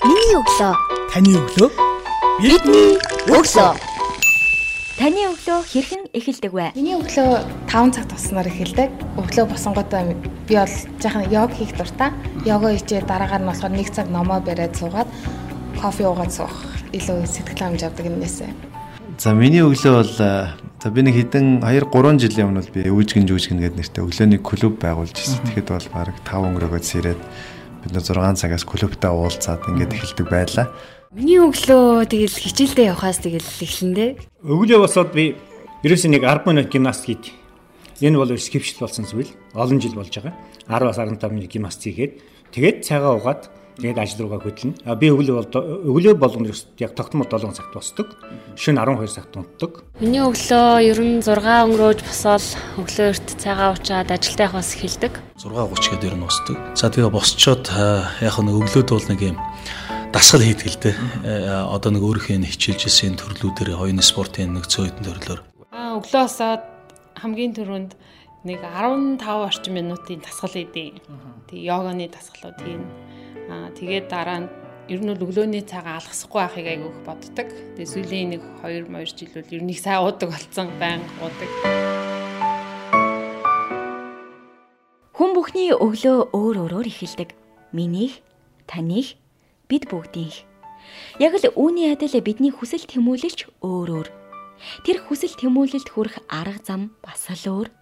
Миний өглөө. Таны өглөө. Бидний өглөө. Таны өглөө хэрхэн эхэлдэг вэ? Миний өглөө 5 цаг туснаар эхэлдэг. Өглөө босонготой би бол жаахан йог хийх дуртай. Йога хийжээ дараагаар нь болохоор 1 цаг номоо бариад суугаад кофе уугаад суух илүү сэтгэл хангамж авдаг юмнээсээ. За миний өглөө бол за би нэг хэдэн 2 3 жилийн өмнө бол би өвжгэн жүжгэн гэдэг нэртэй өглөөний клуб байгуулж ирсэн. Тэгэхэд бол баг 5 өнгөрөөгөө сэрээд бид нэ 6 цагаас клубтаа уулзаад ингээд эхэлдэг байлаа. Миний өглөө тэгэл хичээлдээ явхаас тэгэл эхлэндээ. Өглөө босоод би ерөөсөө нэг 10 минут гимнастик хийд. Энэ бол скипшл болсон зүйл. Олон жил болж байгаа. 10-аас 15 минут гимнастик хийгээд тэгээд цайгаа угаад тэгээд ажил руугаа хөдлөнө. А би өглөө бол өглөө болгоно яг тогтмол 7 цагт босдог. Шөнө 12 цагт унтдаг. Миний өглөө ер нь 6 өнгөрөөж босоод өглөөрт цайгаа уучаад ажилдаа явахаас эхэлдэг. 6:30 гээд ер нь босдог. За тэгээ босчоод яг нэг өглөөд бол нэг юм дасгал хийдэг л дээ. Одоо нэг өөрийнхөө хичээлжсэн төрлүүдээр хоёрын спортын нэг цөөн хэдэн төрлөөр. Аа өглөө босоод хамгийн түрүүнд нэг 15 орчим минутын дасгал хийдэг. Тэгээ йоганы дасгалууд хийн. Аа тэгээд дараа нь ер нь өглөөний цагаа алгасахгүй байхыг айгүйх боддог. Тэгээ сүүлийн нэг 2 2 жил бол ер нь их сайн уудаг болсон байнга уудаг. Хүн бүхний өглөө өөр өөрөөр эхэлдэг. Минийх, таних, бид бүгдийнх. Яг л үүний адил бидний хүсэл тэмүүлэлч өөр өөр. Тэр хүсэл тэмүүлэлд хүрэх арга зам бас л өөр.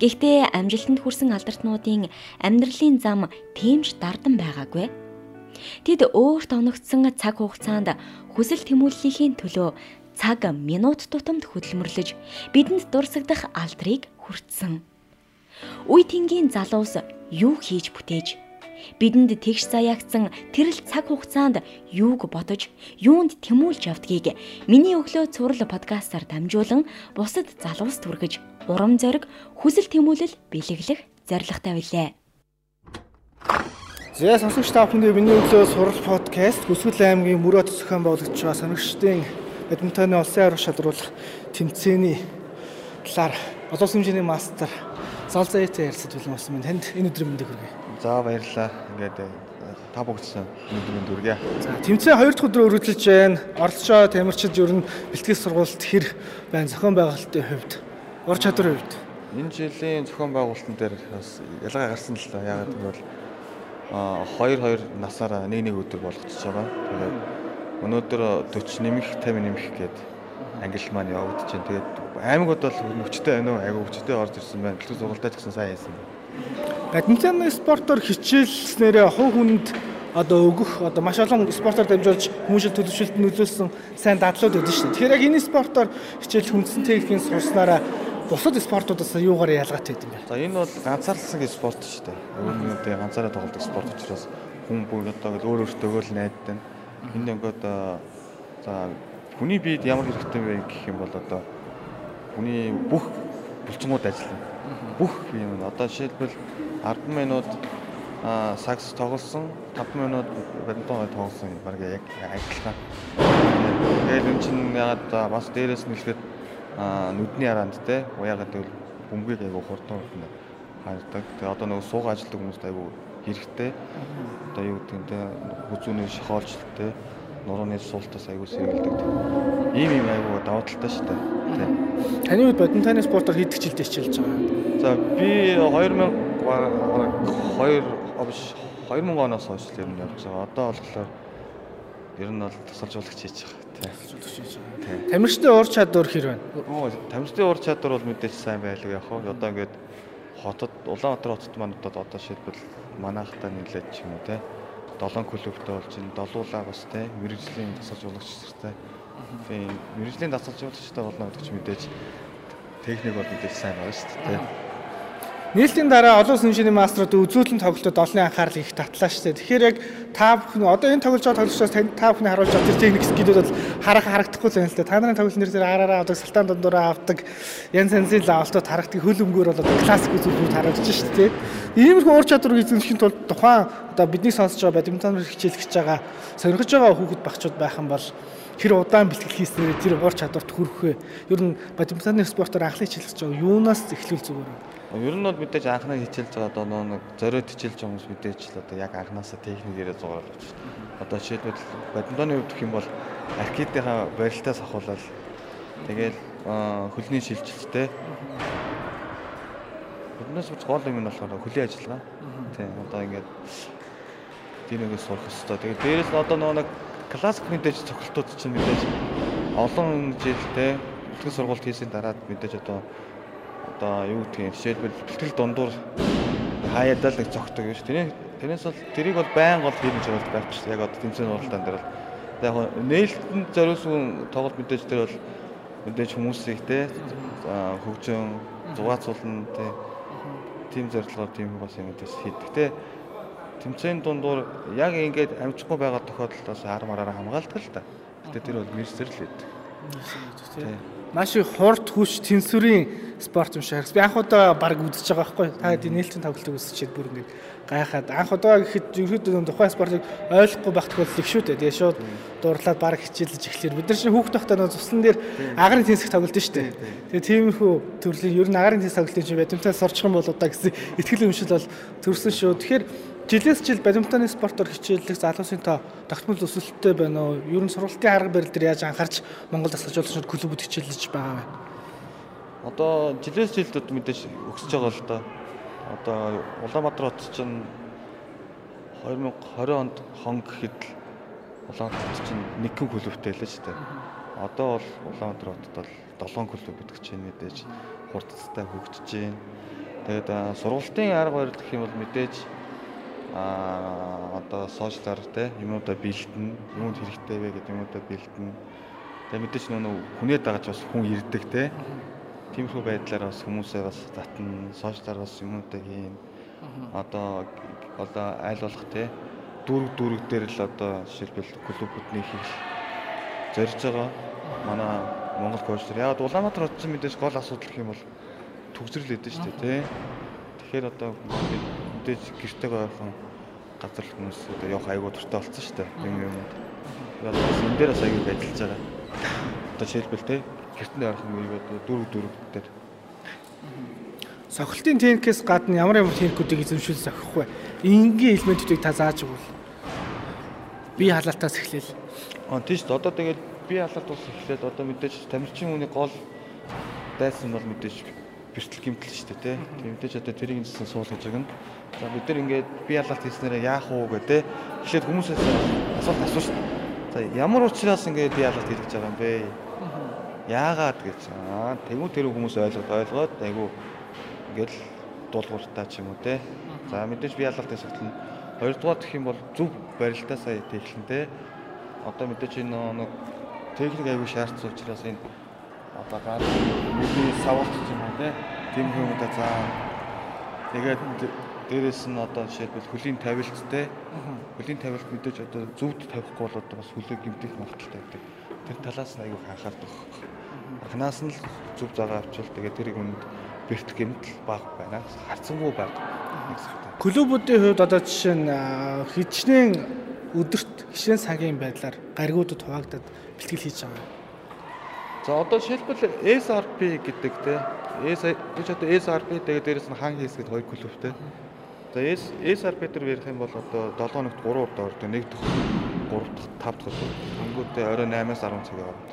Гэхдээ амжилтанд хүрсэн алдартнуудын амьдралын зам тэмж дардан байгаагүй. Тэд өөрт оногдсон цаг хугацаанд хүсэл тэмүүллийн төлөө цаг минут тутамд хөдөлмөрлөж бидэнд дурсагдах алдрыг хүртсэн. Үе тэнгийн залуус юу хийж бүтээж бидэнд тэгш заяагцсан тэрл цаг хугацаанд юуг бодож юунд тэмүүлж явдгийг миний өглөө цуврал подкастаар дамжуулан бусад залуус түргэж урам зориг хүсэл тэмүүлэл бэлэглэх зорилготой билээ. За сонсогч та бүхэнд миний өглөө сурал подкаст Хүсгэл аймгийн мөрөөд зохион байгуулагч байгаа сонирхчдын бадминтоны улсын аврах шалруулах тэмцээний талаар олон хэмжээний мастер Солзаэтэй ярилцаж билэн болсон байна. Танд энэ өдрийн мэндийг хүргэе. За баярлалаа. Ингээд та бүгдсэн өдрийн дүргээ. За тэмцээн 2 дахь өдрөөр үргэлжилж байна. Оролцоо тамирчид ер нь бэлтгэл сургуульд хэр байна зохион байгуулалтын хувьд, ур чадварын хувьд. Энэ жилийн зохион байгуулалтын дээр бас ялгаа гарсан л да. Яагаад гэвэл а 2 2 насаараа нэг нэг өдөр болгочихж байгаа. Тэгээд өнөөдөр 40 нэмэх 50 нэмэх гэдэг англи маань явагдаж байна. Тэгээд аймагуд бол хүчтэй байна уу? Айгу хүчтэй орж ирсэн байна. Бэлтгэл сургалтаа ч гэсэн сайн хийсэн. Бадминтон спортоор хичээлснээрээ хувь хүнд одоо өгөх одоо маш олон спортоор дамжуулж хүмүүшил төлөвшөлт нөлөөлсөн сайн дадлууд өгдөн шүү дээ. Тэгэхээр яг энэ спортоор хичээл хүндсэн техникийн сурснараа бусад спортуудаас юугаар ялгаатай гэдэг юм бэ? За энэ бол ганцаардсан спорт шүү дээ. Өөрөөр ганцаараа тоглодог спорт учраас хүн бүр одоо өөр өөртөөгөө л найддаг. Энд ингээд за хүний биед ямар хэрэгтэй вэ гэх юм бол одоо хүний бүх булчингууд ажиллана. Бүх юм одоо жишээлбэл 10 минут а сакс тоглосон 5 минут бадминтон тоглосон баг яг адилхан. Тэгээд энэ чинь ягаад бас дээрээс нь хэлэхэд нүдний харанд те ягаад гэвэл бөмбөгийг айгу хурдан хурдан хардаг. Тэгээд одоо нөгөө сууга ажилладаг хүмүүст айгу хэрэгтэй. Одоо юу гэдэг нь те хүзүүний шохоолжтой нурууны суултаас айгу сэргэлдэг. Ийм ийм айгу даваа талтай шүү дээ. Таны үед бадминтоны спортоор хэд хичээлдээ хичээлж байгаа? За би 2000 2 биш 2000 оноос хойш л ер нь явж байгаа. Одоо болохоор ер нь бол тасалжуулагч хийж байгаа. Тасалжуулагч хийж байгаа. Тамирчдын ур чадвар хэр байна? Оо, тамирчдын ур чадвар бол мэдээж сайн байлгүй яг хоо. Одоо ингээд хотод Улаанбаатар хотод манад одоо шилбэл манайхтаа нэлээд ч юм уу те 7 клубтай болж байна. Долуулаа бас те мэрэгжлийн тасалжуулагчтай. Тийм мэрэгжлийн тасалжуулагчтай болно гэдэг ч мэдээж техник бол мэдээж сайн байна шүү дээ. Нийлтийн дараа олон сүншний маструуд үзүүлэн тоглолтод олонний анхаарал их татлаа шүү дээ. Тэгэхээр яг та бүхэн одоо энэ тоглож байгаа тоглолчоос танд та бүхний харуулж байгаа техник скилүүд бол харах харагдахгүй л байна л да. Та нарын тоглолт нэр зэрэг араараа авдаг, салтаан дундуура авдаг, янз янзын лавлтууд харагддаг хөл өмгөөр бол классик үзүүлбэрүүд харагдаж шүү дээ. Иймэрхүү ур чадварыг эзэмшихийн тулд тухайн одоо бидний сонсож байгаа бадминтон хичээлж байгаа сонирхож байгаа хүүхэд багчууд байх юм бол тэр удаан бэлтгэл хийснээр тэр уур чадварт хүрэх вэ? Ер нь бадминтоны спортоор анхны хичээлж байгаа юунаас эхлүүл зүгээр вэ? Ер нь бол мэдээж анхнаа хичээлж байгаа одоо нэг зориод хичээлж байгаа хүмүүс мэдээж л одоо яг анхнаасаа техникээрээ зугаалж байна. Одоо жишээлбэл бадминтоны хувьд гэх юм бол аркетийнхаа барилтаас ахуулаад тэгэл хөлний шилжилттэй Биднээс бүр гол юм нь болохоор хөлийн ажиллагаа. Тийм одоо ингээд динэгээс сурах хэрэгтэй. Тэгээд дээрэс нь одоо нөгөө нэг классик мэдээж цогцолтууд чинь мэдээж олон жилдээ бэлтгэл сургалт хийсийн дараад мэдээж одоо одоо юу гэдгийг жишээлбэл бэлтгэл дундуур хаяадаа л нэг цогтдог юм шүү. Тэрний тэрнээс бол тэрийг бол байн гол байгаа байх шүү. Яг одоо тэмцээний уралдаан дээр бол яг нээлттэнд зориулсан тоглолт мэдээж тэр бол мэдээж хүмүүсийг те хөгжин зугаацуулна те тийм зорилгоор тийм бас юм дэс хийдэг. Гэтэ тэмцээний дундуур яг ингээд амжихгүй байгаа тохиолдолд бас ар мараараа хамгаалдаг л та. Гэтэ тэр бол мэрсэр л байдаг. Маш их хурд хүч тэнцвэрийн спорт юм шиг. Би анх удаа баг үзэж байгаа байхгүй. Та хэд нээлтийн тоглолтыг үзчихээд бүр ингээд гайхаад анх удаа гэхэд ерөөдөө тухайн спортыг ойлгохгүй байх тохиолдол их шүү дээ. Тэгээ шууд дуурлаад баг хичээлж эхлэхээр бид нар чинь хүүхд тахтаа нөө цуслан дээр агарын тэнцэх тоглолт шүү дээ. Тэгээ тиймэрхүү төрлийн ер нь агарын тэнцэх тоглолтын чинь бадминтон сурчих юм болоо да гэсэн ихтгэл өмшил бол төрсөн шүү. Тэгэхээр жилээс жил бадминтоны спортоор хичээллэх залуусын тоо тогтмол өсөлттэй байна уу? Ер нь сургалтын арга барил дээр яаж анхаарч Монгол засаж болох клубүүд хичээлж байгаа вэ? Одоо жилээс жилд мэдээж өсөж байгаа л да одоо Улаанбаатар хот чинь 2020 онд хон гэхэд Улаанбаатар хот чинь нэгэн клубтэй л шүү дээ. Одоо бол Улаанбаатар хотод бол 7 клуб гэдэг чинь мэдээж хурдцтай хөгжиж байна. Тэгээд сургалтын арга барил гэх юм бол мэдээж а одоо сошиалар те юмудаа бэлдэн, юунд хэрэгтэй вэ гэдэг юмудаа бэлдэн. Тэгээд мэдээж нөө хүнээ дагаж бас хүн ирдэг те. Тиймэрхүү байдлаар бас хүмүүсээ бас татна, сошиалар бас юмнуудыг хийн. Одоо одоо айл болох те дүүрэг дүүрэг дээр л одоо жишээлбэл клубүүдний хийх зорж байгаа. Манай Монгол коучдэр яг Улаанбаатар хот чинь мэдээж гол асуудал гэх юм бол төгсрөл өгдөн шүү дээ тий. Тэгэхээр одоо мэдээж гэртээ гойхон газар хүмүүс одоо явах айгуу дуртай болсон шүү дээ. Юм юм. Яг энэ дээр бас аягүй ажиллаж байгаа. Одоо жишээлбэл тий гэртэн орох юм юу дөрөв дөрөв дээр Сохилтын техникээс гадна ямар ямар техникүүдийг эзэмшүүл зохихгүй. Энгийн элементүүдийг та зааж өгвөл. Би халаалтаас эхлэв. Аа тийш одоо тэгээд би халаалт ус эхлээд одоо мэдээж тамирчин хүний гол дайсан бол мэдээж бэртэл гимтэл шүү дээ тий. Мэдээж одоо тэрийг нэсэн суул гэж байна. За бид нар ингээд би халаалт хийснээрээ яах уу гэдэг эхлээд хүмүүсээс асуулт дээ. За ямар учраас ингээд би халаалт хийж байгаа юм бэ? Яагаад гэж. Аа тэгвэл тэр хүмүүс ойлгоод ойлгоод айгу ингээл дуулууртаа ч юм уу те. За мэдээж би ялалтын сагтлан хоёрдугаар гэх юм бол зөв барилтаа сая тэглэн те. Одоо мэдээж энэ нэг техник аягүй шаардсан учраас энэ одоо гал бидний савуулт юм уу те. Тийм хүмүүдээ за тэгээд дээрэс нь одоо жишээлбэл хөлийн тавилт те. Хөлийн тавилт мэдээж одоо зөвд тавихгүй бол одоо бас хөлөө гимтэх магадaltaй байдаг. Тэр талаас нь аягүй анхаардаг. Анханаас нь л зөв загаа авчвал тэгээд тэрийг үнд бэрт гэмтэл баг байна. Харцангуй баг. Клубүүдийн хувьд одоо жишээ нь хичнээн өдөрт хичнээн цагийн байдлаар гаригуудад хуваагдаад бэлтгэл хийж байгаа. За одоо жишээлбэл SRP гэдэг те S гэж одоо SRP тэгээд дээрэс нь хан хийс гэдэг хоёр клубтэй. За SRP дээр ярих юм бол одоо 7 хоногт 3 удаа ордог. Нэг дэх 3 дахь 5 дахь. Өнгөтэй орой 8-аас 10 цаг яваад.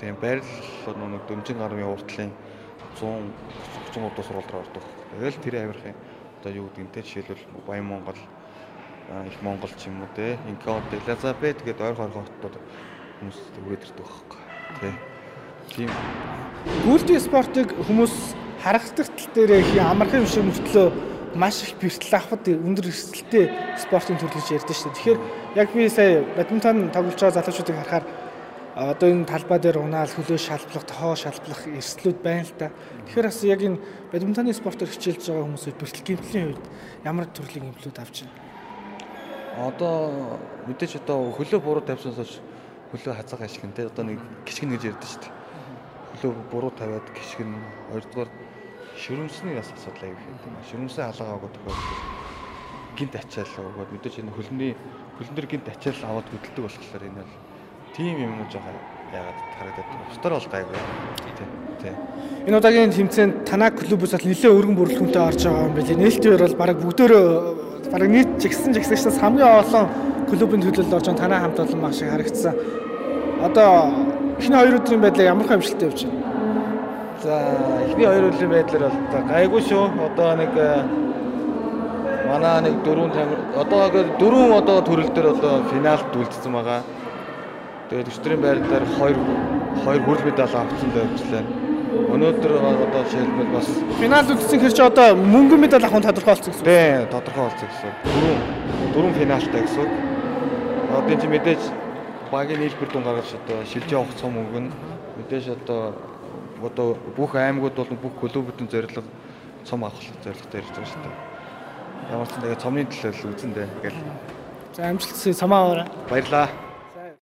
Тийм байрал нэг дэмжин гаруй уртлын 100 30 удаа сургалтаар ордог. Тэгэл тэр амирх юм. Одоо юу гэдэг нь те жишээлбэл Баян Монгол их Монгол ч юм уу те Инкод Элизабет гэдэг ойр хорхоо хотод хүмүүс үрээд ирдэг байхгүй тий. Тийм. Гүйлти спортыг хүмүүс харагдах тал дээр их амархан юм шиг мөртлөө маш их бэртэл авахд өндөр эрсдэлтэй спортын төрөл гэж ярьдэн шүү дээ. Тэгэхээр яг би сая бадминтон тоглож байгаа залуучуудыг харахаар одоо энэ талбай дээр унаал хөлөө шалблах, тохоо шалблах эрсдлүүд байна л да. Тэгэхээр бас яг энэ бадминтоны спортоор хичээлж байгаа хүмүүсүүд бэртэл гэмтлийн үед ямар төрлийн гэмтлүүд авч байна? Одоо мэдээж одоо хөлөө буруу тавьсан сош хөлөө хазах ашигнтэй одоо нэг гიშгэн гэж ярьдэн шүү дээ. Хөлөө буруу тавиад гიშгэн 2 дугаар шөрөмсний бас асуудал аяг юм. Шөрөмсөө халаагаа өгөх тохиолдол гинт ачаал өгөөд мэдээж энэ хөлний хөлн дээр гинт ачаал аваад хөдөлдөг болохоор энэ бол тийм юм жоо яагаад харагдаад байна. Бусдаар бол гайгүй. Тий. Тий. Энэ удаагийн тэмцээнд танаа клубээс бол нэлээд өргөн бүрэлдэхүүнтэй орж байгаа юм билий. Нээлтээр бол баг бүгдөө баг нийт жигсэн жигсэгчнээс хамгийн олон клубын төлөөлөлд орж байгаа танаа хамт олон маш их харагдсан. Одоо эхний хоёр өдрийн байдлаа ямар хэмжилттэй явж байна? За эхний хоёр өдрийн байдлаар бол гайгүй шүү. Одоо нэг э, манай нэг дөрвөн одоо дөрвөн одоо төрөл дээр одоо финалд үлдсэн байгаа. Тэгээд өчтөрийн байрлалаар хоёр хоёр хүрэл медаль авсан байвчлаа. Өнөөдөр одоо жишээлбэл бас финал үлдсэн хэр чи одоо мөнгөн медаль авах нь тодорхой болсон гэсэн. Тий, тодорхой болсон гэсэн. Дөрвөн дөрвөн финалтай гэсэн. Одоо чи мэдээж багийн нийлбэр дүн гаргаж одоо шилж явах цом мөнгө нь мэдээж одоо одоо бүх аймагуд болон бүх клубүүдийн зорилго цом авах зорилготой ирж байгаа шүү дээ. Ямар ч нэг цомны төлөөлөл үзэн дээ гэл. За амжилт хүсье цамаа аваарай. Баярлаа.